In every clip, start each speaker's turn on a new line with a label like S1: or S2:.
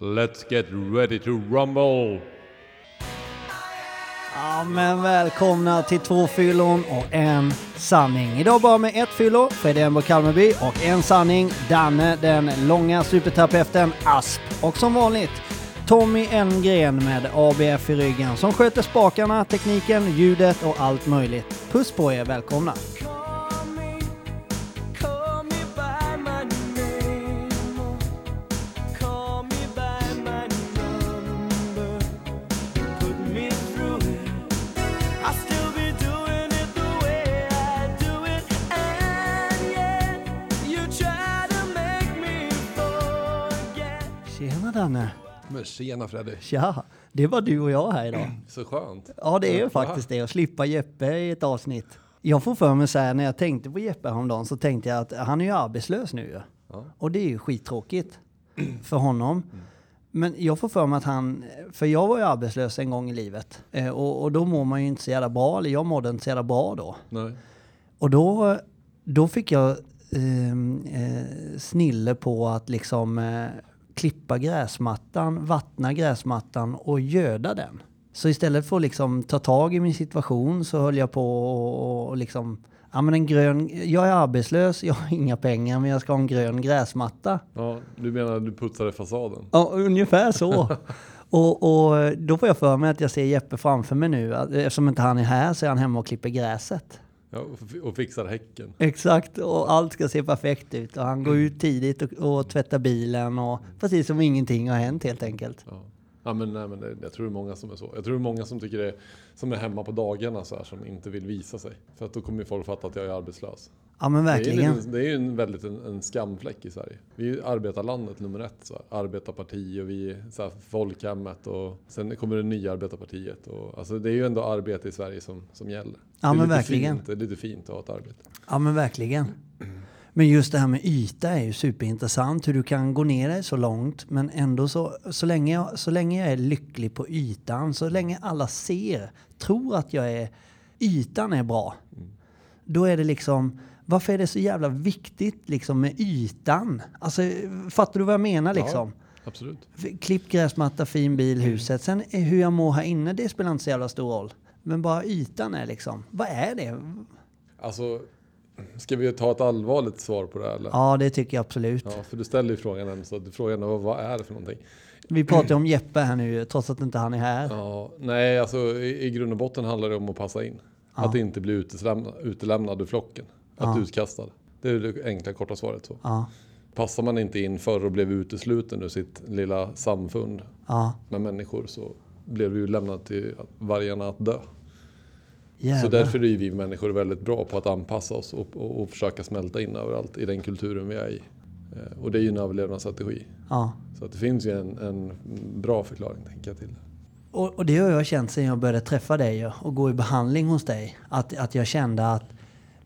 S1: Let's get ready to rumble!
S2: Ja, men välkomna till två fyllon och en sanning. Idag bara med ett fyllo, Fredrik Embo Kalmarby och en sanning, Danne den långa superterapeuten Asp. Och som vanligt Tommy Engren med ABF i ryggen som sköter spakarna, tekniken, ljudet och allt möjligt. Puss på er, välkomna!
S1: Men tjena Freddy!
S2: Tja! Det var du och jag här idag.
S1: Så skönt.
S2: Ja, det är ju faktiskt det, att slippa Jeppe i ett avsnitt. Jag får för mig så här, när jag tänkte på Jeppe häromdagen så tänkte jag att han är ju arbetslös nu.
S1: Ja.
S2: Och det är ju skittråkigt för honom. Men jag får för mig att han, för jag var ju arbetslös en gång i livet. Eh, och, och då mår man ju inte så jävla bra, eller jag mådde inte så jävla bra då.
S1: Nej.
S2: Och då, då fick jag ehm, eh, snille på att liksom eh, klippa gräsmattan, vattna gräsmattan och göda den. Så istället för att liksom ta tag i min situation så höll jag på och, och liksom, ja men en grön, jag är arbetslös, jag har inga pengar men jag ska ha en grön gräsmatta.
S1: Ja, du menar att du putsade fasaden?
S2: Ja, ungefär så. och, och då får jag för mig att jag ser Jeppe framför mig nu. Eftersom inte han är här så är han hemma och klipper gräset.
S1: Ja, och fixar häcken?
S2: Exakt, och allt ska se perfekt ut. Och han går ut tidigt och, och tvättar bilen och precis som ingenting har hänt helt enkelt.
S1: Ja. Ja men, nej, men det, jag tror det är många som är så. Jag tror det är många som tycker det är, som är hemma på dagarna så här, som inte vill visa sig. För att då kommer folk fatta att jag är arbetslös.
S2: Ja men
S1: Det är, ju
S2: verkligen.
S1: en- det är ju en väldigt en, en skamfläck i Sverige. Vi är arbetarlandet nummer ett. Så här. Arbetarparti och vi så här, folkhemmet och sen kommer det nya arbetarpartiet. Och, alltså, det är ju ändå arbete i Sverige som, som gäller.
S2: Ja, men verkligen.
S1: Fint, det är lite fint att ha ett arbete.
S2: Ja men verkligen. Men just det här med yta är ju superintressant. Hur du kan gå ner dig så långt men ändå så, så, länge jag, så länge jag är lycklig på ytan, så länge alla ser, tror att jag är, ytan är bra. Då är det liksom, varför är det så jävla viktigt liksom med ytan? Alltså fattar du vad jag menar liksom?
S1: Absolut.
S2: Klipp gräsmatta, fin bil, huset. Sen är hur jag mår här inne, det spelar inte så jävla stor roll. Men bara ytan är liksom, vad är det?
S1: Alltså, ska vi ta ett allvarligt svar på det här eller?
S2: Ja, det tycker jag absolut.
S1: Ja, för du ställer ju frågan än, så du frågar ändå, vad, är det för någonting?
S2: Vi pratar om Jeppe här nu, trots att inte han är här.
S1: Ja, nej, alltså i, i grund och botten handlar det om att passa in. Att inte bli utelämnad ur flocken. Att utkastad. Det är det enkla korta svaret så.
S2: Ja,
S1: Passar man inte in förr och blev utesluten ur sitt lilla samfund
S2: ja,
S1: med människor så blev du lämnad till vargarna att dö. Så
S2: jävlar.
S1: därför är vi människor väldigt bra på att anpassa oss och, och, och försöka smälta in överallt i den kulturen vi är i. Eh, Och det är ju en överlevnadsstrategi.
S2: Ja.
S1: Så att det finns ju en, en bra förklaring tänker jag till det.
S2: Och, och det har jag känt sedan jag började träffa dig och gå i behandling hos dig. Att, att jag kände att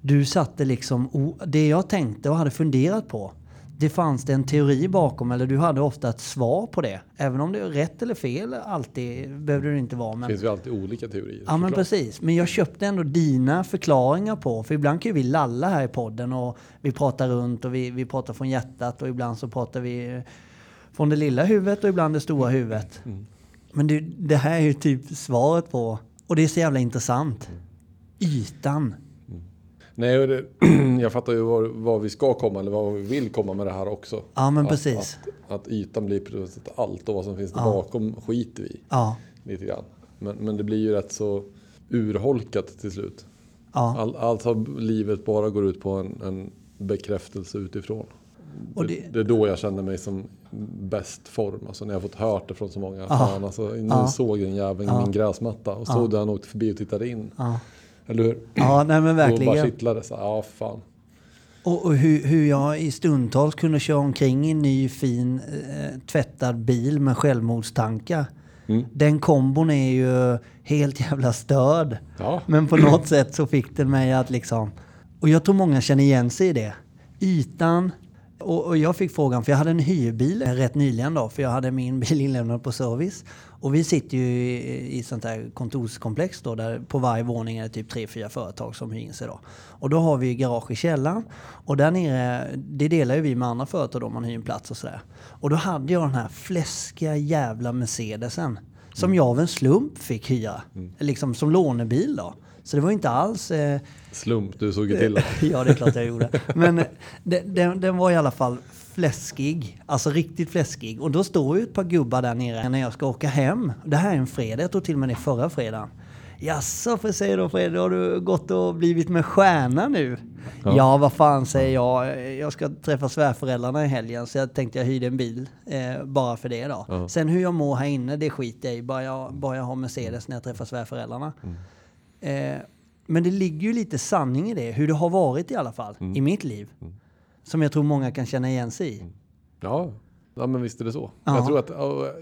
S2: du satte liksom, det jag tänkte och hade funderat på. Det fanns det en teori bakom eller du hade ofta ett svar på det. Även om det är rätt eller fel alltid behövde det inte vara.
S1: Det
S2: Men,
S1: finns ju alltid olika teorier.
S2: Ja men precis. Men jag köpte ändå dina förklaringar på, för ibland kan ju vi lalla här i podden och vi pratar runt och vi, vi pratar från hjärtat och ibland så pratar vi från det lilla huvudet och ibland det stora huvudet.
S1: Mm.
S2: Men det, det här är ju typ svaret på, och det är så jävla intressant. Ytan.
S1: Nej, och det, jag fattar ju var, var vi ska komma eller vad vi vill komma med det här också.
S2: Ja men
S1: att,
S2: precis.
S1: Att, att ytan blir sätt allt och vad som finns
S2: Ja.
S1: bakom skiter vi i
S2: Ja,
S1: lite grann. Men, men det blir ju rätt så urholkat till slut.
S2: ja.
S1: All, alltså livet bara går ut på en, en bekräftelse utifrån.
S2: Och
S1: det,
S2: det-
S1: det är då jag känner mig som bäst form. Alltså när jag har fått hört det från så många.
S2: Ja.
S1: Fan, alltså, nu
S2: Ja.
S1: såg den jäveln
S2: Ja.
S1: min gräsmatta och stod där han åkte förbi och tittade in. Eller hur?
S2: Ja, nej men
S1: Och bara
S2: verkligen.
S1: kittlade så här, ja fan.
S2: Och, och hur, hur jag i stundtals kunde köra omkring i en ny fin eh, tvättad bil med självmordstankar.
S1: Mm.
S2: Den kombon är ju helt jävla störd.
S1: Ja.
S2: Men på något sätt så fick den mig att liksom... Och jag tror många känner igen sig i det. Ytan, Och, och jag fick frågan, för jag hade en hyrbil rätt nyligen då, för jag hade min bil inlämnad på service. Och vi sitter ju i, i sånt här kontorskomplex då, där på varje våning är det typ tre, fyra företag som hyr in sig då. Och då har vi garage i källaren. Och där nere, det delar ju vi med andra företag då, man hyr en plats och sådär. Och då hade jag den här fläskiga jävla Mercedesen. Som jag av en slump fick hyra. Liksom som lånebil då. Så det var inte alls... Eh,
S1: Slump, du såg ju till det.
S2: ja, det är klart jag gjorde. Men eh, den, den, den var i alla fall fläskig. Alltså riktigt fläskig. Och då står ju ett par gubbar där nere när jag ska åka hem. Det här är en fredag, jag tror till och med det förra fredagen. Jaså, för säger då Fredrik, har du gått och blivit med stjärna nu? Ja.
S1: Ja.
S2: vad fan säger jag. Jag ska träffa svärföräldrarna i helgen så jag tänkte jag hyrde en bil eh, bara för det då.
S1: Ja.
S2: Sen hur jag mår här inne, det skiter jag i. Bara jag, bara jag har Mercedes när jag träffar svärföräldrarna. Eh, men det ligger ju lite sanning i det, hur det har varit i alla fall, i mitt liv. Som jag tror många kan känna igen sig i.
S1: Ja. ja, men visst är det så.
S2: Ja.
S1: Jag tror att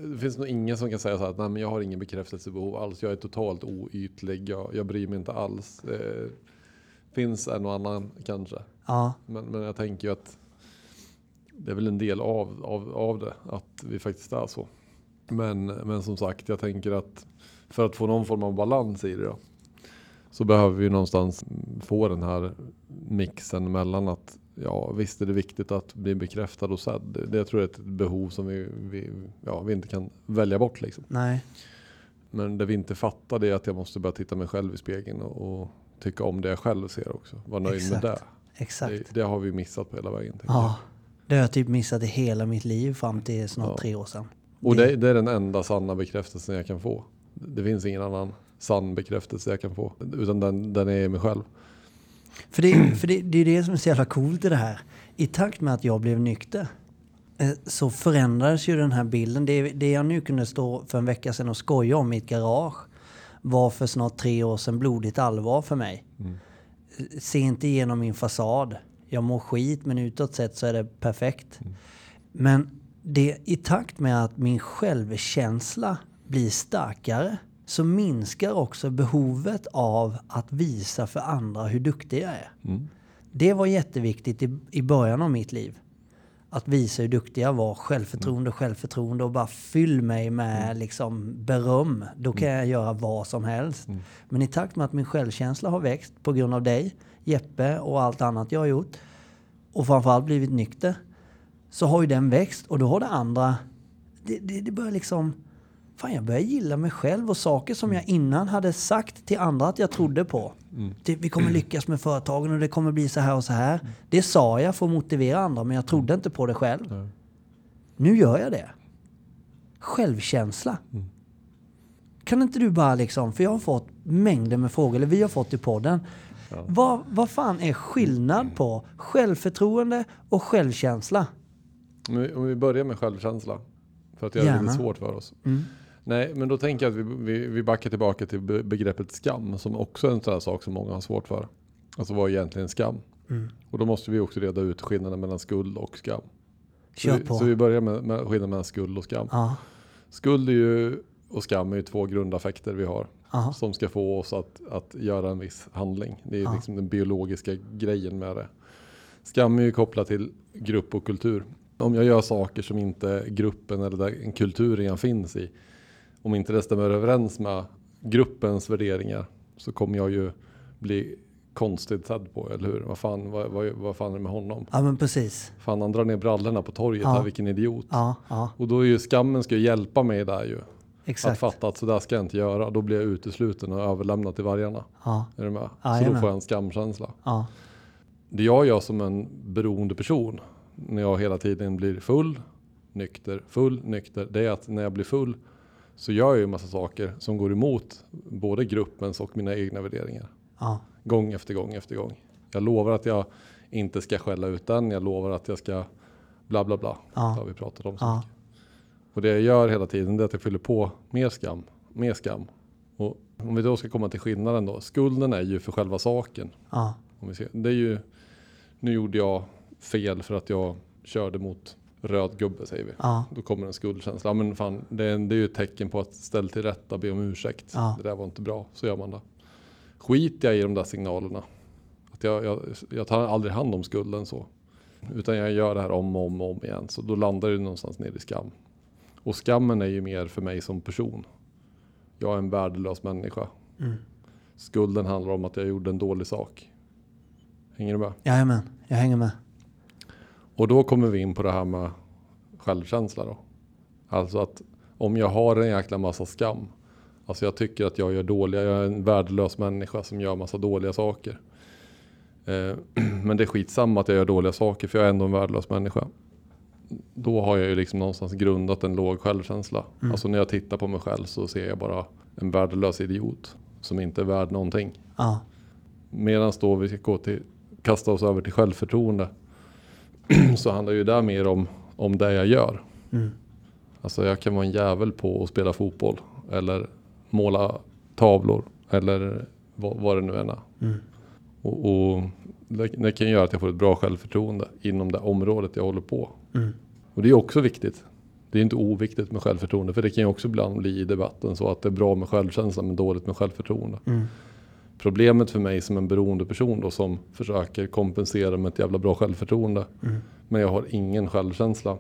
S1: det finns nog ingen som kan säga så här att nej, men jag har ingen bekräftelsebehov alls. Jag är totalt oytlig. Jag, jag bryr mig inte alls. Eh, finns en och annan kanske.
S2: Ja,
S1: Men, men jag tänker ju att det är väl en del av, av, av det, att vi faktiskt är så. Men, men som sagt, jag tänker att för att få någon form av balans i det då, så behöver vi någonstans få den här mixen mellan att ja, visst är det viktigt att bli bekräftad och sedd. Det, det tror jag är ett behov som vi, vi, ja, vi inte kan välja bort. Liksom.
S2: nej.
S1: Men det vi inte fattar det är att jag måste börja titta mig själv i spegeln och, och tycka om det jag själv ser också. Vara nöjd
S2: Exakt.
S1: med det.
S2: Exakt.
S1: det. Det har vi missat på hela vägen. jag.
S2: Ja, det har jag typ missat i hela mitt liv fram till snart
S1: Ja.
S2: tre år sedan.
S1: Och det, det är den enda sanna bekräftelsen jag kan få. Det finns ingen annan sann bekräftelse jag kan få. Utan den, den är mig själv.
S2: För, det, för det, det är det som är så jävla coolt i det här. I takt med att jag blev nykter eh, så förändrades ju den här bilden. Det, det jag nu kunde stå för en vecka sedan och skoja om i ett garage var för snart tre år sedan blodigt allvar för mig. Eh, Se inte igenom min fasad. Jag mår skit men utåt sett så är det perfekt. Men det, i takt med att min självkänsla blir starkare så minskar också behovet av att visa för andra hur duktig jag är. Det var jätteviktigt i, i början av mitt liv. Att visa hur duktig jag var. Självförtroende, självförtroende och bara fyll mig med liksom beröm. Då kan jag göra vad som helst. Men i takt med att min självkänsla har växt på grund av dig, Jeppe och allt annat jag har gjort och framförallt blivit nykter så har ju den växt och då har det andra, det, det, det börjar liksom, fan jag börjar gilla mig själv och saker som jag innan hade sagt till andra att jag trodde på. Det, vi kommer lyckas med företagen och det kommer bli så här och så här. Det sa jag för att motivera andra men jag trodde inte på det själv. Nu gör jag det. Självkänsla. Kan inte du bara liksom, för jag har fått mängder med frågor, eller vi har fått i podden. Vad, vad fan är skillnad på självförtroende och självkänsla?
S1: Om vi, om vi börjar med självkänsla. För att göra det
S2: Gärna.
S1: lite svårt för oss. Nej, men då tänker jag att vi, vi, vi backar tillbaka till be- begreppet skam. Som också är en sån här sak som många har svårt för. Alltså vad är egentligen skam? Och då måste vi också reda ut skillnaden mellan skuld och skam. Så
S2: Kör
S1: vi,
S2: på.
S1: så vi börjar med, med skillnaden mellan skuld och skam.
S2: Ja,
S1: Skuld är ju, och skam är ju två grundaffekter vi har.
S2: ja,
S1: Som ska få oss att, att göra en viss handling. Det är liksom den biologiska grejen med det. Skam är ju kopplat till grupp och kultur. Om jag gör saker som inte gruppen eller där en kultur redan finns i. Om inte det stämmer överens med gruppens värderingar. Så kommer jag ju bli konstigt sedd på, eller hur? Vad fan, vad, vad, vad fan är det med honom?
S2: ja men precis.
S1: Fan han drar ner brallorna på torget
S2: Ja.
S1: här, vilken idiot.
S2: Ja, ja,
S1: Och då är ju skammen ska ju hjälpa mig där ju. Att
S2: exakt.
S1: fatta att sådär ska jag inte göra. Då blir jag utesluten och överlämnad till vargarna.
S2: Ja,
S1: Är du med? Så då får jag en skamkänsla.
S2: ja,
S1: Det jag gör som en beroende person när jag hela tiden blir full, nykter, full, nykter. Det är att när jag blir full så gör jag ju en massa saker som går emot både gruppens och mina egna värderingar.
S2: ja,
S1: Gång efter gång efter gång. Jag lovar att jag inte ska skälla ut den. Jag lovar att jag ska bla bla bla.
S2: Ja.
S1: Det har vi pratat om så
S2: ja,
S1: mycket. Och det jag gör hela tiden det är att jag fyller på mer skam, mer skam. Och om vi då ska komma till skillnaden då. Skulden är ju för själva saken. Om vi ser. Det är ju, nu gjorde jag fel för att jag körde mot röd gubbe säger vi.
S2: ja,
S1: Då kommer en skuldkänsla. Ja, men fan, det, är, det är ju ett tecken på att ställa till rätta, be om ursäkt.
S2: Ja.
S1: Det där var inte bra. Så gör man det. Skit jag i de där signalerna. Att jag, jag, jag tar aldrig hand om skulden så. Utan jag gör det här om och om, och om igen. Så då landar det någonstans ner i skam. Och skammen är ju mer för mig som person. Jag är en värdelös människa.
S2: Mm.
S1: Skulden handlar om att jag gjorde en dålig sak. Hänger du med?
S2: Jajamän, jag hänger med.
S1: Och då kommer vi in på det här med självkänsla då. Alltså att om jag har en jäkla massa skam. Alltså jag tycker att jag gör dåliga, jag är en värdelös människa som gör massa dåliga saker. Eh, men det är skitsamma att jag gör dåliga saker för jag är ändå en värdelös människa. Då har jag ju liksom någonstans grundat en låg självkänsla.
S2: Mm.
S1: Alltså när jag tittar på mig själv så ser jag bara en värdelös idiot. Som inte är värd någonting.
S2: Ja,
S1: Medan då vi ska gå till, kasta oss över till självförtroende. så handlar ju det mer om, om det jag gör.
S2: mm.
S1: Alltså jag kan vara en jävel på att spela fotboll. Eller måla tavlor. Eller vad, vad det nu än är.
S2: Mm.
S1: Och, och det, det kan göra att jag får ett bra självförtroende inom det området jag håller på.
S2: Mm.
S1: Och det är också viktigt. Det är inte oviktigt med självförtroende. För det kan ju också ibland bli i debatten så att det är bra med självkänsla men dåligt med självförtroende.
S2: Mm.
S1: Problemet för mig som en beroende person då som försöker kompensera med ett jävla bra självförtroende.
S2: Mm.
S1: Men jag har ingen självkänsla.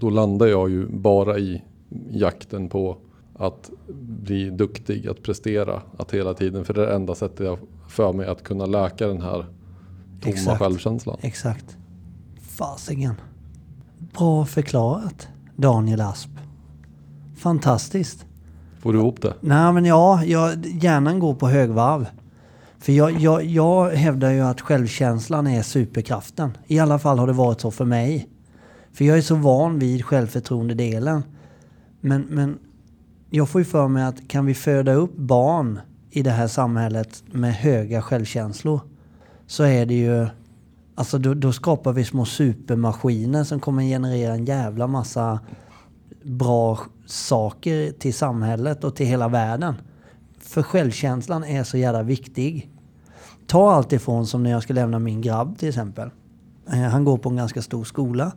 S1: Då landar jag ju bara i jakten på att bli duktig, att prestera, att hela tiden. För det är det enda sättet jag för mig att kunna läka den här tomma
S2: Exakt.
S1: självkänslan.
S2: Exakt. Fasiken. Bra förklarat, Daniel Asp. Fantastiskt.
S1: Får du ihop det?
S2: Nej men ja, jag, hjärnan går på högvarv. För jag, jag, jag hävdar ju att självkänslan är superkraften. I alla fall har det varit så för mig. För jag är så van vid självförtroendedelen. Men, men jag får ju för mig att kan vi föda upp barn i det här samhället med höga självkänslor så är det ju... Alltså då, då skapar vi små supermaskiner som kommer generera en jävla massa bra saker till samhället och till hela världen. För självkänslan är så jävla viktig. Ta allt ifrån som när jag ska lämna min grabb till exempel. Eh, Han går på en ganska stor skola.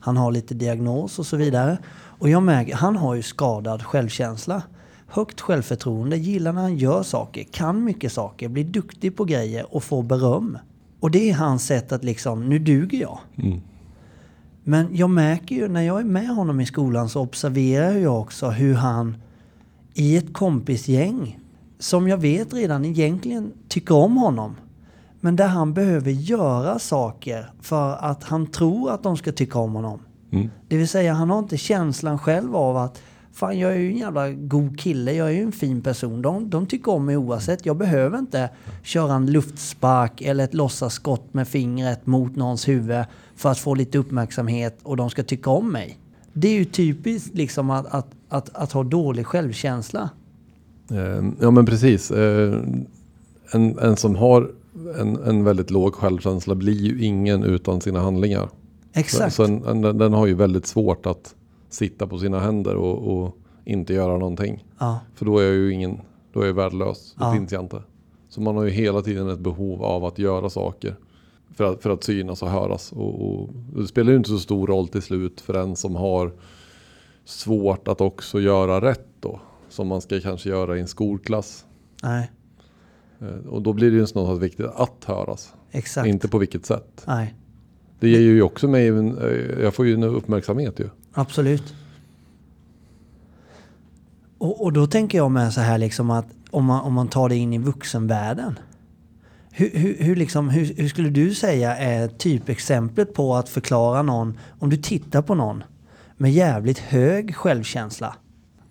S2: Han har lite diagnos och så vidare. Och jag märker, han har ju skadad självkänsla. Högt självförtroende, gillar när han gör saker, kan mycket saker, blir duktig på grejer och får beröm. Och det är hans sätt att liksom, nu duger jag.
S1: Mm.
S2: Men jag märker ju när jag är med honom i skolan så observerar jag också hur han i ett kompisgäng som jag vet redan egentligen tycker om honom. Men där han behöver göra saker för att han tror att de ska tycka om honom.
S1: Mm.
S2: Det vill säga han har inte känslan själv av att Fan jag är ju en jävla god kille, jag är ju en fin person. De, de tycker om mig oavsett. Jag behöver inte köra en luftspark eller ett låtsasskott med fingret mot någons huvud för att få lite uppmärksamhet och de ska tycka om mig. Det är ju typiskt liksom att, att, att, att ha dålig självkänsla.
S1: Eh, Ja men precis. Eh, En, en som har en, en väldigt låg självkänsla blir ju ingen utan sina handlingar.
S2: Exakt.
S1: Så en, en, den har ju väldigt svårt att sitta på sina händer och, och inte göra någonting.
S2: Ja,
S1: För då är jag ju ingen, då är jag värdelös. Då
S2: Ja.
S1: finns jag inte. Så man har ju hela tiden ett behov av att göra saker. För att, för att synas och höras. Och, och det spelar ju inte så stor roll till slut för en som har svårt att också göra rätt då. Som man ska kanske göra i en skolklass.
S2: nej,
S1: Eh, Och då blir det ju någonstans viktigt att höras.
S2: exakt.
S1: Inte på vilket sätt.
S2: Nej,
S1: Det ger ju också mig, en, eh, jag får ju en uppmärksamhet ju.
S2: absolut. Och, och då tänker jag med så här liksom att om man, om man tar det in i vuxenvärlden. Hur, hur, hur, liksom, hur, hur skulle du säga är typexemplet på att förklara någon, om du tittar på någon med jävligt hög självkänsla.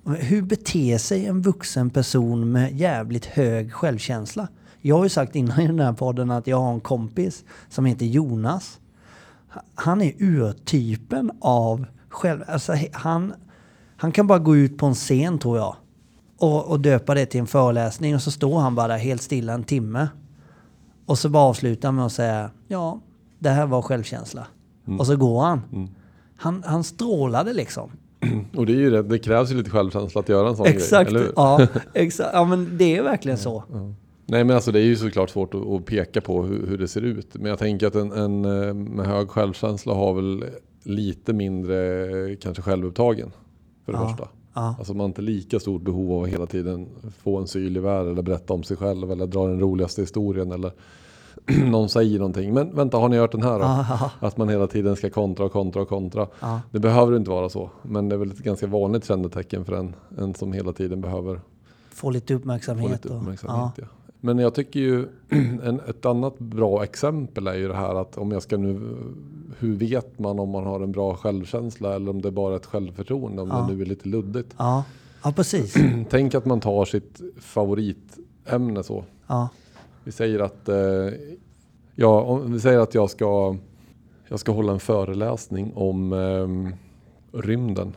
S2: Hur beter sig en vuxen person med jävligt hög självkänsla? Jag har ju sagt innan i den här podden att jag har en kompis som heter Jonas. Han är urtypen av själv... Alltså han, han kan bara gå ut på en scen tror jag. Och, och döpa det till en föreläsning och så står han bara där helt stilla en timme. Och så bara avslutar med att säga ja, det här var självkänsla. Och så går han. Han, han strålade liksom.
S1: Och det, är ju det, det krävs ju lite självkänsla att göra en sån
S2: Exakt.
S1: grej. Eller hur?
S2: Ja, exakt. Ja, men det är verkligen så.
S1: Nej men alltså det är ju såklart svårt att, att peka på hur, hur det ser ut. Men jag tänker att en, en eh, med hög självkänsla har väl lite mindre eh, kanske självupptagen. För det
S2: Ja.
S1: första.
S2: Ja,
S1: Alltså man har inte lika stort behov av att hela tiden få en syl i världen eller berätta om sig själv eller dra den roligaste historien eller någon säger någonting. Men vänta, har ni hört den här då? Att man hela tiden ska kontra och kontra och kontra.
S2: ja.
S1: Det behöver inte vara så. Men det är väl ett ganska vanligt kännetecken för en, en som hela tiden behöver
S2: Få lite
S1: få
S2: uppmärksamhet.
S1: lite
S2: och-
S1: uppmärksamhet. Ja. Men jag tycker ju en, ett annat bra exempel är ju det här att om jag ska nu, hur vet man om man har en bra självkänsla eller om det är bara ett självförtroende, om
S2: Ja.
S1: det nu är lite luddigt.
S2: Ja, ja precis.
S1: Tänk att man tar sitt favoritämne så.
S2: Ja,
S1: Vi säger att, eh, ja, om vi säger att jag ska, jag ska hålla en föreläsning om ehm, rymden.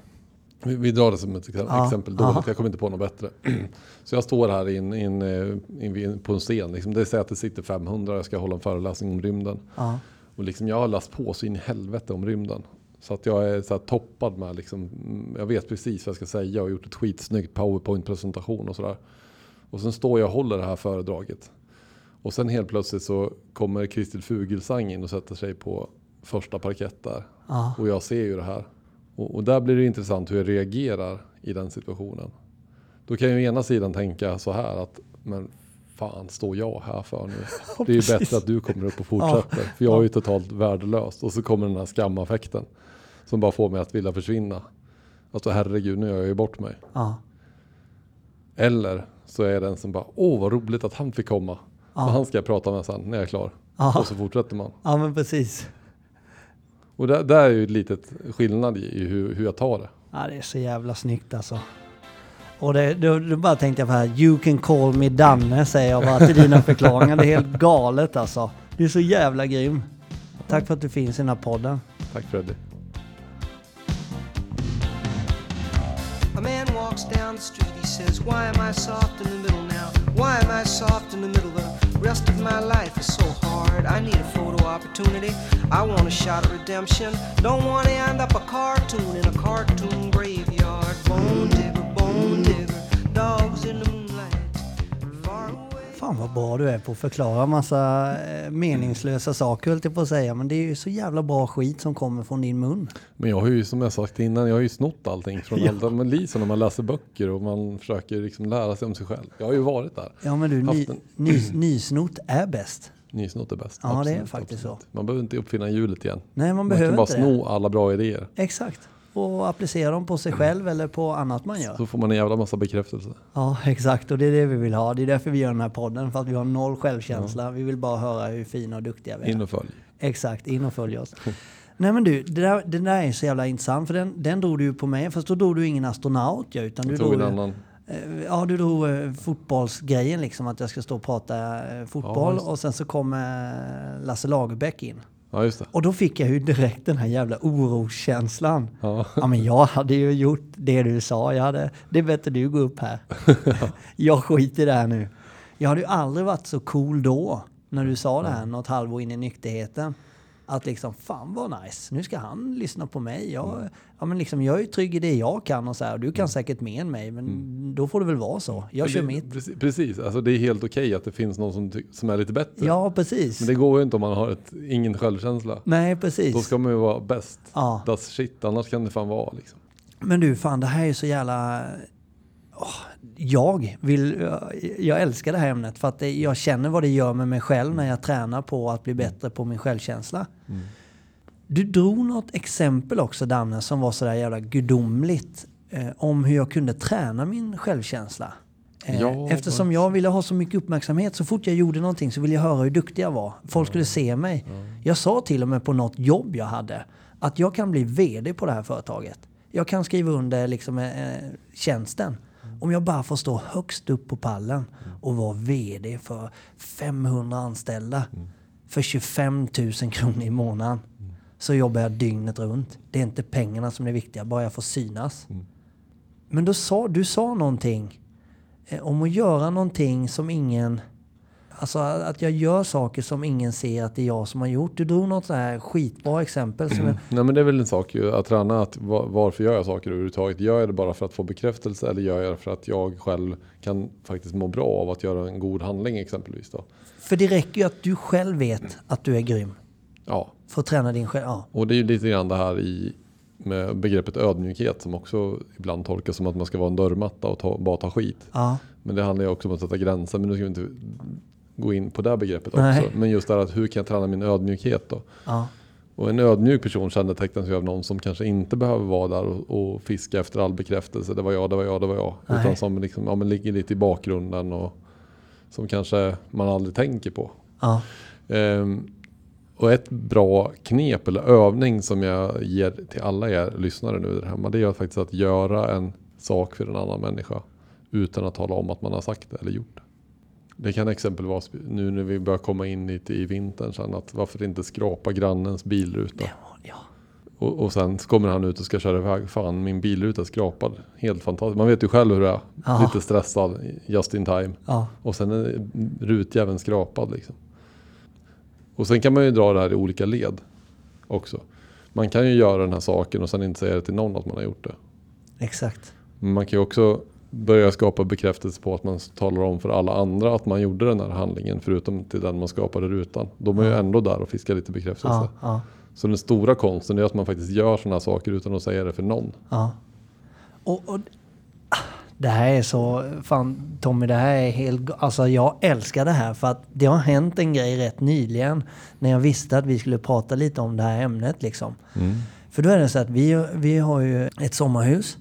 S1: Vi, vi drar det som ett ex-
S2: Ja,
S1: exempel dåligt, jag kommer inte på något bättre. Så jag står här in, in, eh, in, på en scen, liksom. det säger att det sitter 500 och jag ska hålla en föreläsning om rymden.
S2: ja,
S1: Och liksom jag har läst på så in i helvete om rymden. Så att jag är så toppad med, liksom, mm, jag vet precis vad jag ska säga och gjort ett skitsnyggt powerpoint-presentation och sådär. Och sen står jag och håller det här föredraget. Och sen helt plötsligt så kommer Kristil Fugelsang in och sätter sig på första parkett där.
S2: ja.
S1: Och jag ser ju det här. Och, och där blir det intressant hur jag reagerar i den situationen. Då kan jag ju ena sidan tänka så här att, men fan står jag här för nu? Det är ju bättre att du kommer upp och fortsätter. För jag är ju totalt värdelös. Och så kommer den här skamaffekten. Som bara får mig att vilja försvinna. Alltså herregud, nu gör jag ju bort mig.
S2: ja.
S1: Eller så är det en som bara, åh vad roligt att han fick komma.
S2: Ja.
S1: Och han ska jag prata med sen när jag är klar.
S2: Ja.
S1: Och så fortsätter man.
S2: ja men precis.
S1: Och där, där är ju ett litet skillnad i i hur, hur jag tar det.
S2: Ja, det är så jävla snyggt alltså. Och det, då, då bara tänkte jag på här, you can call me Danne säger jag bara till dina förklaringar. Det är helt galet alltså. Du är så jävla grym. Tack för att du finns i den här podden.
S1: Tack Freddy.
S3: A man walks down the street, he says, Why am I soft in the middle now? Why am I soft in the middle? The rest of my life is so hard. I need a photo opportunity. I want a shot at redemption. Don't want to end up a cartoon in a cartoon graveyard. Bone digger, bone digger, dogs in the.
S2: Fan vad bra du är på att förklara massa eh, meningslösa saker höll jag på att säga. Men det är ju så jävla bra skit som kommer från din mun.
S1: Men jag har ju som jag sagt innan, jag har ju snott allting från
S2: Ja.
S1: Alda Melisa när man läser böcker och man försöker liksom lära sig om sig själv. Jag har ju varit där.
S2: Ja men du, ny,
S1: en-
S2: ny, nysnot är bäst.
S1: Nysnott är bäst.
S2: Ja, det är faktiskt så.
S1: Man behöver inte uppfinna hjulet igen.
S2: Nej man
S1: Man
S2: behöver
S1: kan bara
S2: inte det.
S1: sno alla bra idéer.
S2: Exakt. Och applicera dem på sig själv eller på annat man gör.
S1: Så får man en jävla massa bekräftelse.
S2: Ja, exakt. Och det är det vi vill ha. Det är därför vi gör den här podden. För att vi har noll självkänsla. Vi vill bara höra hur fina och duktiga vi är.
S1: In och följ.
S2: Exakt, in och följ oss. Nej men du, det där, det där är så jävla intressant. För den, den drog du ju på mig. Fast då drog du ingen astronaut ja, utan du
S1: Jag tog en
S2: drog,
S1: annan.
S2: eh, ja, du drog eh, fotbollsgrejen liksom. Att jag ska stå och prata eh, fotboll.
S1: det.
S2: och sen så kommer Lasse Lagerbäck in.
S1: Ja just det.
S2: Och då fick jag ju direkt den här jävla oroskänslan.
S1: Ja.
S2: Ja men jag hade ju gjort det du sa. Jag hade, det är bättre du går upp här. jag skiter i det här nu. Jag hade ju aldrig varit så cool då. När du sa det här något halvår in i nykterheten. Att liksom, fan vad nice. Nu ska han lyssna på mig. Jag, ja, men liksom, jag är trygg i det jag kan och så här. Du kan säkert mer än mig. Men då får det väl vara så. Jag kör
S1: det,
S2: mitt.
S1: Precis, precis. Alltså det är helt okej att det finns någon som, som är lite bättre.
S2: Ja, precis.
S1: Men det går ju inte om man har ett, ingen självkänsla.
S2: Nej, precis.
S1: Då ska man ju vara bäst.
S2: Ja.
S1: Das shit, annars kan det fan vara liksom.
S2: Men du, fan det här är så jävla... Åh, jag vill... Jag älskar det här ämnet för att det, jag känner vad det gör med mig själv när jag tränar på att bli bättre på min självkänsla. Du drog något exempel också Danne som var sådär jävla gudomligt eh, om hur jag kunde träna min självkänsla. Eh,
S1: Ja,
S2: eftersom jag ville ha så mycket uppmärksamhet så fort jag gjorde någonting så ville jag höra hur duktig jag var. Folk skulle se mig. Jag sa till och med på något jobb jag hade att jag kan bli VD på det här företaget. Jag kan skriva under liksom, eh, tjänsten. Om jag bara får stå högst upp på pallen och vara VD för 500 anställda för 25 000 kronor i månaden så jobbar jag dygnet runt. Det är inte pengarna som är viktiga, bara jag får synas. Men då sa, du sa någonting eh, om att göra någonting som ingen... Alltså att jag gör saker som ingen ser att det är jag som har gjort. Du drog något så här skitbra exempel. Som jag,
S1: Nej men det är väl en sak ju att träna att va- varför gör jag saker överhuvudtaget? Gör jag det bara för att få bekräftelse eller gör jag det för att jag själv kan faktiskt må bra av att göra en god handling exempelvis då?
S2: för det räcker ju att du själv vet att du är grym.
S1: Ja,
S2: För att träna din själv. Ja,
S1: och det är ju lite grann det här i med begreppet ödmjukhet som också ibland tolkas som att man ska vara en dörrmatta och ta, bara ta skit.
S2: ja,
S1: Men det handlar ju också om att sätta gränser. Men nu ska vi inte gå in på det begreppet
S2: Nej.
S1: också. Men just det här att hur kan jag träna min ödmjukhet då?
S2: Ja.
S1: Och en ödmjuk person kännetecknas ju av någon som kanske inte behöver vara där och, och fiska efter all bekräftelse. Det var jag, det var jag, det var jag.
S2: Nej.
S1: Utan som liksom, ja, men ligger lite i bakgrunden och som kanske man aldrig tänker på.
S2: Ja.
S1: Ehm, och ett bra knep eller övning som jag ger till alla er lyssnare nu där hemma. Det är faktiskt att göra en sak för en annan människa. Utan att tala om att man har sagt det eller gjort det. Det kan exempel vara nu när vi börjar komma in lite i vintern sen att varför inte skrapa grannens bilruta.
S2: Ja.
S1: Och, och sen kommer han ut och ska köra iväg. Fan min bilruta är skrapad. Helt fantastiskt. Man vet ju själv hur det är.
S2: Ja.
S1: Lite stressad just in time.
S2: Ja.
S1: Och sen är rutjäveln skrapad liksom. Och sen kan man ju dra det här i olika led också. Man kan ju göra den här saken och sen inte säga det till någon att man har gjort det.
S2: Exakt.
S1: Men man kan ju också börja skapa bekräftelse på att man talar om för alla andra att man gjorde den här handlingen förutom till den man skapade rutan. De är ju ändå där och fiskar lite bekräftelse.
S2: Ja. Ja.
S1: Så den stora konsten är att man faktiskt gör sådana saker utan att säga det för någon.
S2: Ja. Och, och det här är så, fan Tommy det här är helt, alltså jag älskar det här för att det har hänt en grej rätt nyligen när jag visste att vi skulle prata lite om det här ämnet liksom. För då är det så att vi, vi har ju ett sommarhus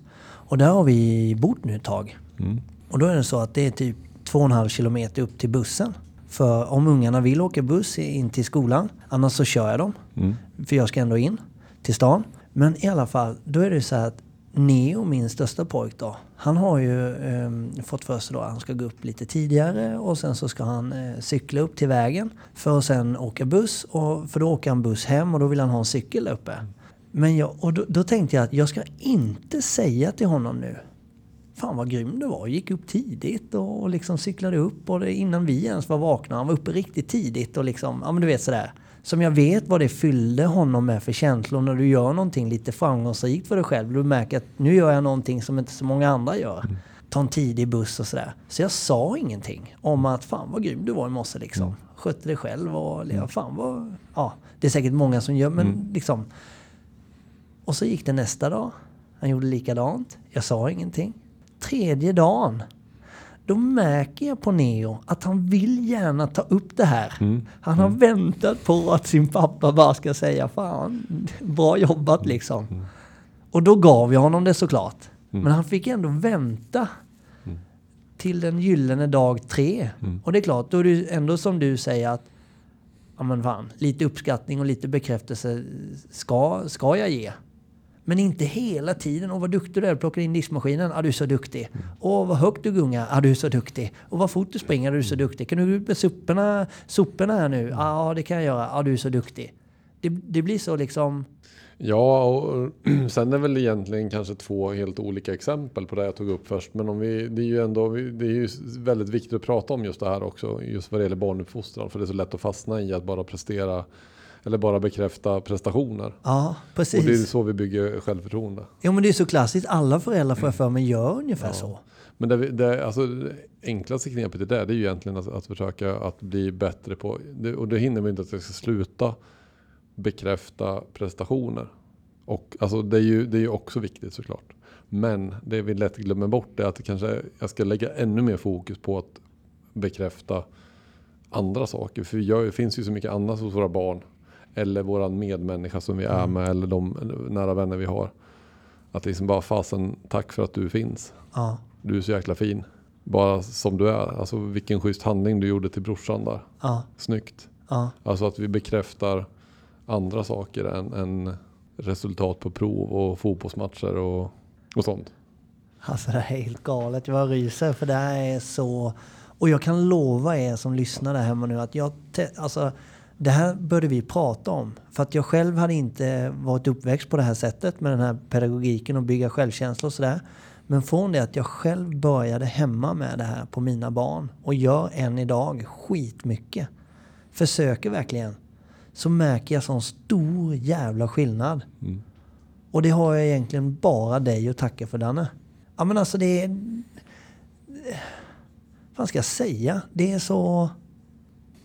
S2: och där har vi bott nu ett tag.
S1: Mm.
S2: Och då är det så att det är typ två och en halv kilometer upp till bussen. För om ungarna vill åka buss in till skolan, annars så kör jag dem.
S1: Mm.
S2: För jag ska ändå in till stan. Men i alla fall, då är det så här att Neo, min största pojk då, han har ju ehm, fått för sig då att han ska gå upp lite tidigare och sen så ska han eh, cykla upp till vägen för att sen åka buss. Och, för då åker han buss hem och då vill han ha en cykel där uppe. Men jag, och då, då tänkte jag att jag ska inte säga till honom nu Fan vad grym du var. Gick upp tidigt och, och liksom cyklade upp och det, innan vi ens var vakna. Han var uppe riktigt tidigt och liksom, ja men du vet sådär. Som jag vet vad det fyllde honom med för känslor när du gör någonting lite framgångsrikt för dig själv. Du märker att nu gör jag någonting som inte så många andra gör. Ta en tidig buss och sådär. Så jag sa ingenting om att fan vad grym du var i morse liksom. Skötte dig själv och ja, fan vad... Ja, det är säkert många som gör men liksom. Och så gick det nästa dag. Han gjorde likadant. Jag sa ingenting. Tredje dagen. Då märker jag på Neo att han vill gärna ta upp det här. Han har väntat på att sin pappa bara ska säga fan, bra jobbat liksom. Och då gav jag honom det såklart. Men han fick ändå vänta till den gyllene dag tre. Och det är klart, då är det ändå som du säger att ja men fan, lite uppskattning och lite bekräftelse ska, ska jag ge. Men inte hela tiden. Och vad duktig du är, plockar in diskmaskinen. Ja, du är så duktig. Och vad högt du gungar. Ja, du är så duktig. Och vad fort du springer. Du är så duktig. Kan du gå ut med soporna, soporna här nu? Ja, det kan jag göra. Ja, du är så duktig. Det, det blir så liksom...
S1: Ja, och sen är väl egentligen kanske två helt olika exempel på det jag tog upp först. Men om vi, det är ju ändå det är ju väldigt viktigt att prata om just det här också. Just vad det gäller barnuppfostran. För det är så lätt att fastna i att bara prestera eller bara bekräfta prestationer.
S2: Ja,
S1: Och
S2: precis.
S1: det är så vi bygger självförtroende.
S2: Jo, men det är så klassiskt. Alla föräldrar får jag för mig gör ungefär så.
S1: Men det, det, alltså, det enklaste knepet i det, det är ju egentligen att, att försöka att bli bättre på, det, och det hinner man inte att jag ska sluta bekräfta prestationer. Och alltså, det är ju det är ju också viktigt såklart. Men det vi lätt glömmer bort är att kanske, jag ska lägga ännu mer fokus på att bekräfta andra saker. För vi det finns ju så mycket annat hos våra barn. Eller våran medmänniska som vi är med eller de nära vänner vi har. Att liksom bara fasen, tack för att du finns.
S2: Ja,
S1: Du är så jäkla fin. Bara som du är. Alltså vilken schysst handling du gjorde till brorsan där.
S2: ja,
S1: Snyggt.
S2: ja.
S1: Alltså att vi bekräftar andra saker än, än resultat på prov och fotbollsmatcher och, och sånt.
S2: Alltså det här är helt galet. Jag ryser för det här är så... Och jag kan lova er som lyssnar där hemma nu att jag... Alltså, det här började vi prata om. För att jag själv hade inte varit uppväxt på det här sättet med den här pedagogiken och bygga självkänsla och sådär. Men från det att jag själv började hemma med det här på mina barn och gör än idag skitmycket. Försöker verkligen. Så märker jag sån stor jävla skillnad. Och det har jag egentligen bara dig att tacka för Danne. Ja men alltså det är... Vad ska jag säga? Det är så...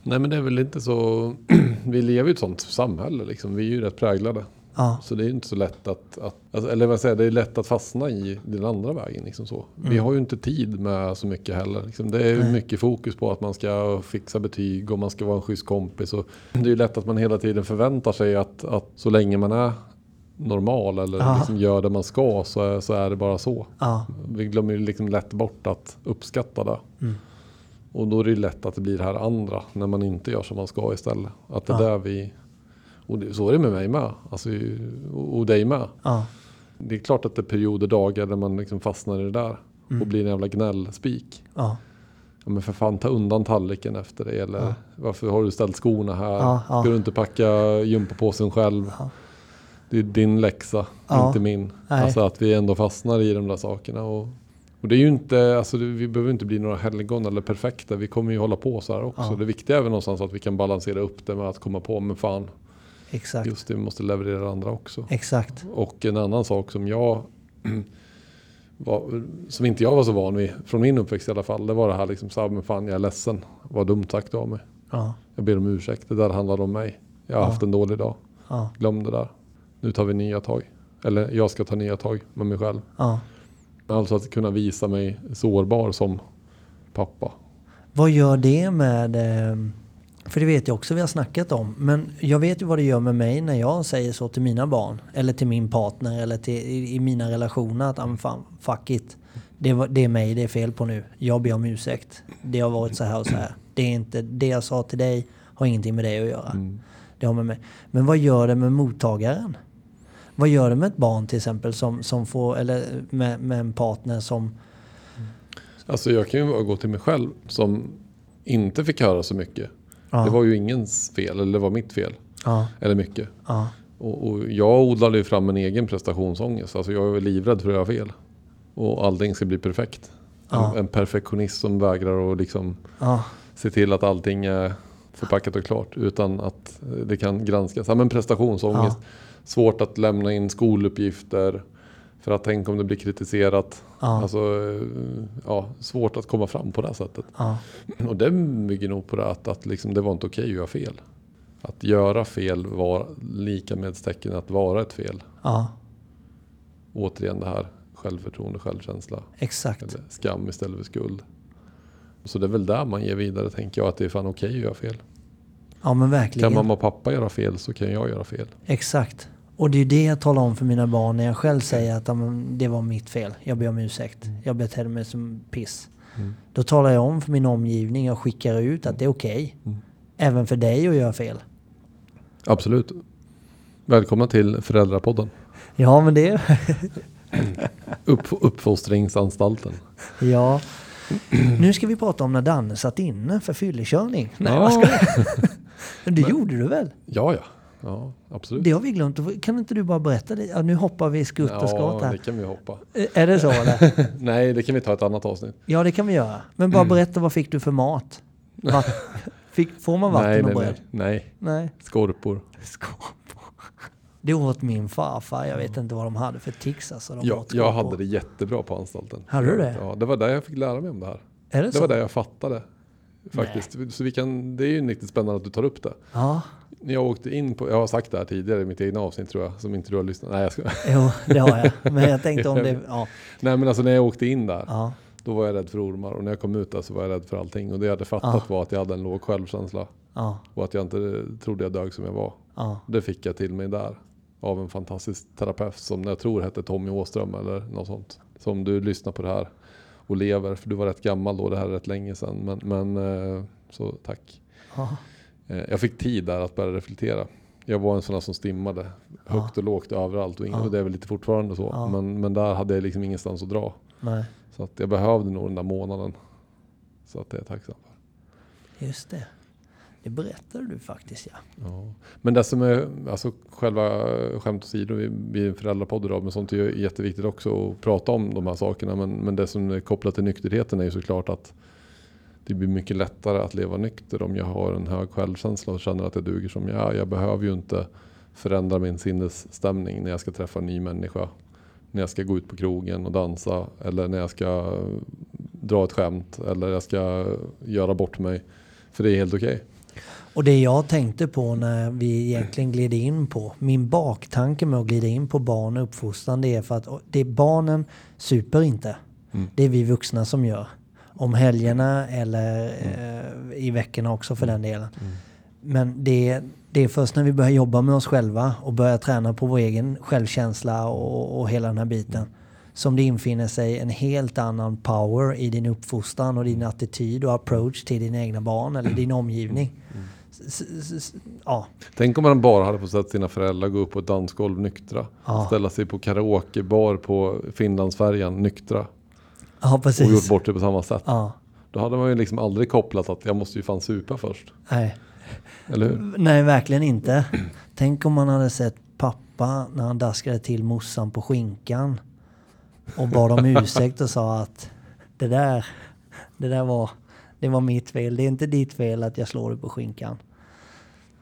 S1: Nej men det är väl inte så. vi lever i ett sånt samhälle liksom. Vi är ju rätt präglade.
S2: Ja.
S1: Så det är ju inte så lätt att, att alltså, eller vad säger det är lätt att fastna i den andra vägen. Liksom så. Vi
S2: Mm.
S1: har ju inte tid med så mycket heller. Liksom. Det är ju
S2: Nej.
S1: mycket fokus på att man ska fixa betyg och man ska vara en schysst kompis. Och det är ju lätt att man hela tiden förväntar sig att, att så länge man är normal eller
S2: Ja.
S1: liksom gör det man ska så är, så är det bara så.
S2: Ja.
S1: Vi glömmer ju liksom lätt bort att uppskatta det.
S2: Mm.
S1: Och då är det lätt att det blir det här andra när man inte gör som man ska istället. Att det
S2: Ja.
S1: där vi... Och det, så är det med mig med. Alltså, och och dig med.
S2: Ja.
S1: Det är klart att det är perioder, dagar där man liksom fastnar i det där.
S2: Mm.
S1: Och blir en jävla gnällspik.
S2: Ja.
S1: Ja, men för fan ta undan tallriken efter dig. Eller varför har du ställt skorna här? Ska du inte packa gympapåsen själv? Det är din läxa, inte min.
S2: Nej.
S1: Alltså att vi ändå fastnar i de där sakerna. Och, och det är ju inte, alltså vi behöver inte bli några helgon eller perfekta. Vi kommer ju hålla på så här också.
S2: Ja.
S1: Det viktiga är väl någonstans att vi kan balansera upp det med att komma på, men fan,
S2: Exakt.
S1: just det, vi måste leverera andra också.
S2: Exakt.
S1: Och en annan sak som jag var, som inte jag var så van vid, från min uppväxt i alla fall, det var det här liksom så här, men fan jag är ledsen, vad dumt sagt av mig.
S2: Ja.
S1: Jag ber om ursäkt, det där handlar om mig. Jag har
S2: Ja.
S1: haft en dålig dag, glöm det där. Nu tar vi nya tag. Eller jag ska ta nya tag med mig själv. Alltså att kunna visa mig sårbar som pappa.
S2: Vad gör det med... eh, För det vet jag också vi har snackat om. Men jag vet ju vad det gör med mig när jag säger så till mina barn. Eller till min partner eller till, i, i mina relationer. Att "Ah, fan, fuck it. Det, var, det är mig det är fel på nu. Jag ber om ursäkt. Det har varit så här och så här. Det, är inte, det jag sa till dig har ingenting med dig att göra.
S1: Mm.
S2: Det har med mig. Men vad gör det med mottagaren? Vad gör det med ett barn till exempel som, som får, eller med, med en partner som...
S1: Alltså jag kan ju bara gå till mig själv som inte fick höra så mycket.
S2: Ja,
S1: Det var ju ingens fel, eller det var mitt fel.
S2: ja,
S1: Eller mycket.
S2: ja,
S1: Och, och jag odlade ju fram en egen prestationsångest. Alltså jag är livrädd för att göra fel. Och allting ska bli perfekt. En, en perfektionist som vägrar att liksom se till att allting är förpackat och klart. Utan att det kan granskas. Ja, men prestationsångest. Svårt att lämna in skoluppgifter. För att tänk om det blir kritiserat.
S2: ja,
S1: Alltså, eh, ja, svårt att komma fram på det sättet.
S2: ja,
S1: Och det bygger nog på det att, att liksom, det var inte okej att göra fel. Att göra fel var lika med tecken att vara ett fel.
S2: ja,
S1: Återigen det här självförtroende, självkänsla.
S2: exakt.
S1: Eller skam istället för skuld. Så det är väl där man ger vidare tänker jag att det är fan okej att göra fel.
S2: Ja men
S1: Kan
S2: verkligen.
S1: mamma och pappa göra fel så kan jag göra fel.
S2: Exakt. Och det är det jag talar om för mina barn när jag själv säger att men det var mitt fel. Jag ber om ursäkt. Jag betedde mig som piss.
S1: Mm.
S2: Då talar jag om för min omgivning och skickar ut att det är okej.
S1: Mm.
S2: Även för dig att göra fel.
S1: Absolut. Välkomna till Föräldrapodden.
S2: Ja men det...
S1: Upp, uppfostringsanstalten.
S2: Ja. Nu ska vi prata om när Danne satt inne för fyllekörning. Nej,
S1: Ja.
S2: vad ska? Det gjorde du väl?
S1: Ja, ja. Ja, absolut.
S2: Det har vi glömt. Kan inte du bara berätta det? Ja, nu hoppar vi skutt och skott
S1: ja, det
S2: här.
S1: kan vi hoppa.
S2: Är det så eller?
S1: Nej, det kan vi ta ett annat avsnitt.
S2: Ja, det kan vi göra. Men bara berätta, vad fick du för mat? Fick, får man vatten
S1: nej,
S2: och
S1: nej,
S2: bröd?
S1: nej, nej.
S2: Nej.
S1: Skorpor.
S2: Det åt min farfar. Jag vet inte vad de hade för tics alltså. De åt
S1: jag
S2: skorpor.
S1: hade det jättebra på anstalten.
S2: Hade du det?
S1: Ja, det var där jag fick lära mig om det här.
S2: Är det,
S1: Det
S2: så?
S1: var där jag fattade. Faktiskt. Så vi kan, det är ju riktigt spännande att du tar upp det.
S2: Ja,
S1: När jag åkte in på, jag har sagt det här tidigare i mitt egna avsnitt tror jag, som inte du har lyssnat. Nej, jag ska.
S2: jo, det har jag. Men jag tänkte om det... Ja,
S1: Nej men alltså när jag åkte in där,
S2: ja,
S1: då var jag rädd för ormar. Och när jag kom ut där så var jag rädd för allting. Och det jag hade fattat
S2: Ja.
S1: var att jag hade en låg självkänsla.
S2: ja,
S1: Och att jag inte trodde jag dög som jag var. Det fick jag till mig där. Av en fantastisk terapeut som jag tror hette Tommy Åström eller något sånt. Så om du lyssnar på det här och lever, för du var rätt gammal då, det här är rätt länge sedan. Men, men eh, så tack.
S2: Ja.
S1: Eh, Jag fick tid där att börja reflektera. Jag var en sån som stimmade högt och lågt överallt och,
S2: Ja.
S1: och det är väl lite fortfarande så.
S2: Ja.
S1: Men, men där hade jag liksom ingenstans att dra.
S2: Nej,
S1: Så att jag behövde nog den där månaden. Så att det är jag tacksam för.
S2: just det. Det berättade du faktiskt ja.
S1: Ja. Men det som är, alltså själva skämt åsido, vi vi är en föräldrapodd idag, men sånt är ju jätteviktigt också att prata om de här sakerna. Men, men det som är kopplat till nykterheten är ju såklart att det blir mycket lättare att leva nykter om jag har en hög självkänsla och känner att jag duger som jag är. Jag behöver ju inte förändra min sinnesstämning när jag ska träffa en ny människa. När jag ska gå ut på krogen och dansa eller när jag ska dra ett skämt eller jag ska göra bort mig. För det är helt okej.
S2: Och det jag tänkte på när vi egentligen gled in på, min baktanke med att glida in på barn och uppfostran, det är för att det är barnen super inte.
S1: Mm.
S2: Det är vi vuxna som gör. Om helgerna eller eh, i veckorna också för den delen. Men det, det är först när vi börjar jobba med oss själva och börjar träna på vår egen självkänsla och, och hela den här biten som det infinner sig en helt annan power i din uppfostran och din attityd och approach till dina egna barn eller din omgivning. S- s- s- Ja,
S1: Tänk om man bara hade fått sett sina föräldrar gå upp på ett dansgolv nyktra.
S2: Ja.
S1: Ställa sig på karaokebar på Finlandsfärjan nyktra.
S2: Ja
S1: Och
S2: precis.
S1: gjort bort det på samma sätt.
S2: Ja,
S1: Då hade man ju liksom aldrig kopplat att jag måste ju fan supa först.
S2: nej.
S1: Eller hur?
S2: nej, verkligen inte. Tänk om man hade sett pappa när han daskade till morsan på skinkan och bad om ursäkt och sa att det där, det där var, det var mitt fel. Det är inte ditt fel att jag slår dig på skinkan.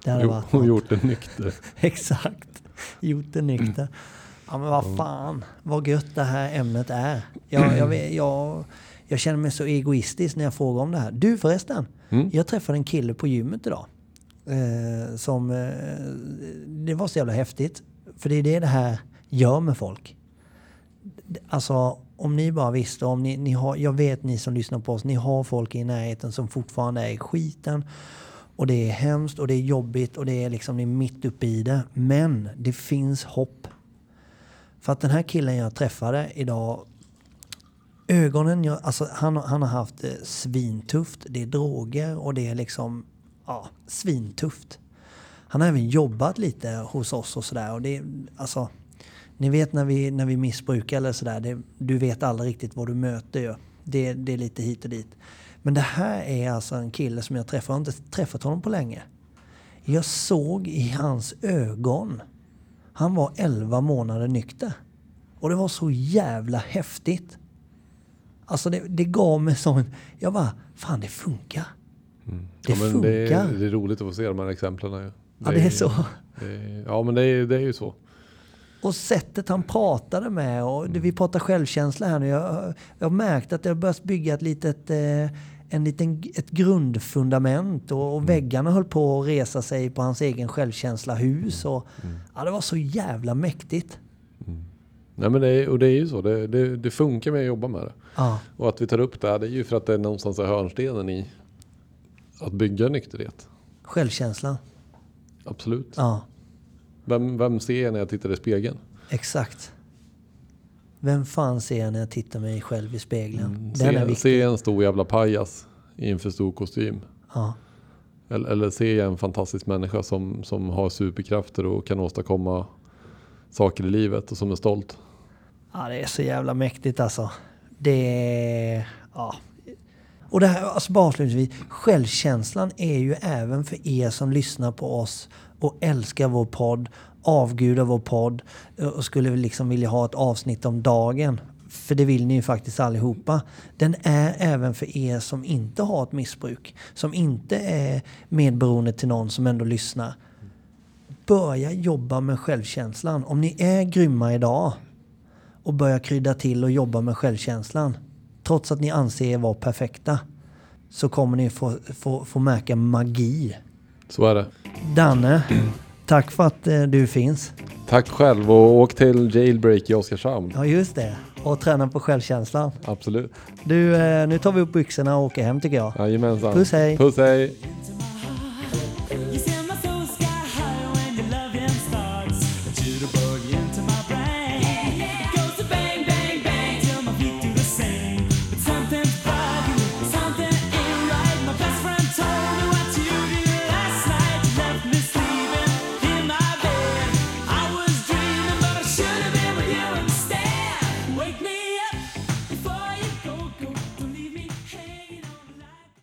S2: Det hade
S1: Jo,
S2: varit
S1: och gjort det nykter.
S2: Exakt. Gjort det nykter. Ja men vad fan, vad gött det här ämnet är. Jag, jag, vet- jag, jag känner mig så egoistisk när jag frågar om det här. Du förresten,
S1: Mm.
S2: jag träffade en kille på gymmet idag. Eh, som, eh, det var så jävla häftigt. För det är det det här gör med folk. Alltså om ni bara visste, om ni, ni har, jag vet ni som lyssnar på oss, ni har folk i närheten som fortfarande är i skiten. Och det är hemskt och det är jobbigt och det är liksom ni är mitt uppe i det. Men det finns hopp. För att den här killen jag träffade idag, ögonen, jag, alltså han, han har haft det svintufft. Det är droger och det är liksom, ja, svintufft. Han har även jobbat lite hos oss och sådär. Och det, alltså, ni vet när vi, när vi missbrukar eller sådär, du vet aldrig riktigt vad du möter ju. Det, det är lite hit och dit. Men det här är alltså en kille som jag träffar, jag har inte träffat honom på länge. Jag såg i hans ögon, han var 11 månader nykter. Och det var så jävla häftigt. Alltså det, det gav mig sån, jag bara, fan det funkar. Det
S1: ja, men det, är,
S2: funkar.
S1: det är roligt att få se de här exemplen. Ju.
S2: Ja det är så.
S1: det är- ja men det är, det är ju så.
S2: Och sättet han pratade med och det, vi pratar självkänsla här nu. Jag, jag har märkt att det har börjat bygga ett litet, eh, en liten, ett grundfundament och, och väggarna höll på att resa sig på hans egen självkänsla hus. Och, ja, det var så jävla mäktigt.
S1: Nej men det är, och det är ju så. Det, det, det funkar med att jobba med det.
S2: Ja,
S1: Och att vi tar upp det här det är ju för att det är någonstans är hörnstenen i att bygga nykterhet.
S2: självkänslan.
S1: Absolut.
S2: Ja,
S1: Vem, vem ser jag när jag tittar i spegeln?
S2: exakt. Vem fan ser jag när jag tittar mig själv i spegeln? Den är
S1: Se,
S2: viktig.
S1: se en stor jävla pajas i en för stor kostym.
S2: Ja,
S1: Eller, eller jag en fantastisk människa som, som har superkrafter och kan åstadkomma saker i livet och som är stolt.
S2: Ja, det är så jävla mäktigt alltså. Det är... Ja. Och det här, alltså bara avslutningsvis, självkänslan är ju även för er som lyssnar på oss och älskar vår podd, avgudar vår podd och skulle liksom vilja ha ett avsnitt om dagen. För det vill ni ju faktiskt allihopa. Den är även för er som inte har ett missbruk, som inte är medberoende till någon som ändå lyssnar. Börja jobba med självkänslan. Om ni är grymma idag, och börja krydda till och jobba med självkänslan. Trots att ni anser er vara perfekta. Så kommer ni få, få, få märka magi.
S1: Så är det.
S2: Danne, tack för att eh, du finns.
S1: Tack själv och åk till Jailbreak i Oskarshamn.
S2: Ja just det. Och träna på självkänslan.
S1: Absolut.
S2: Du, eh, nu tar vi upp byxorna och åker hem tycker jag.
S1: Jajamensan.
S2: Puss, hej.
S1: Puss hej.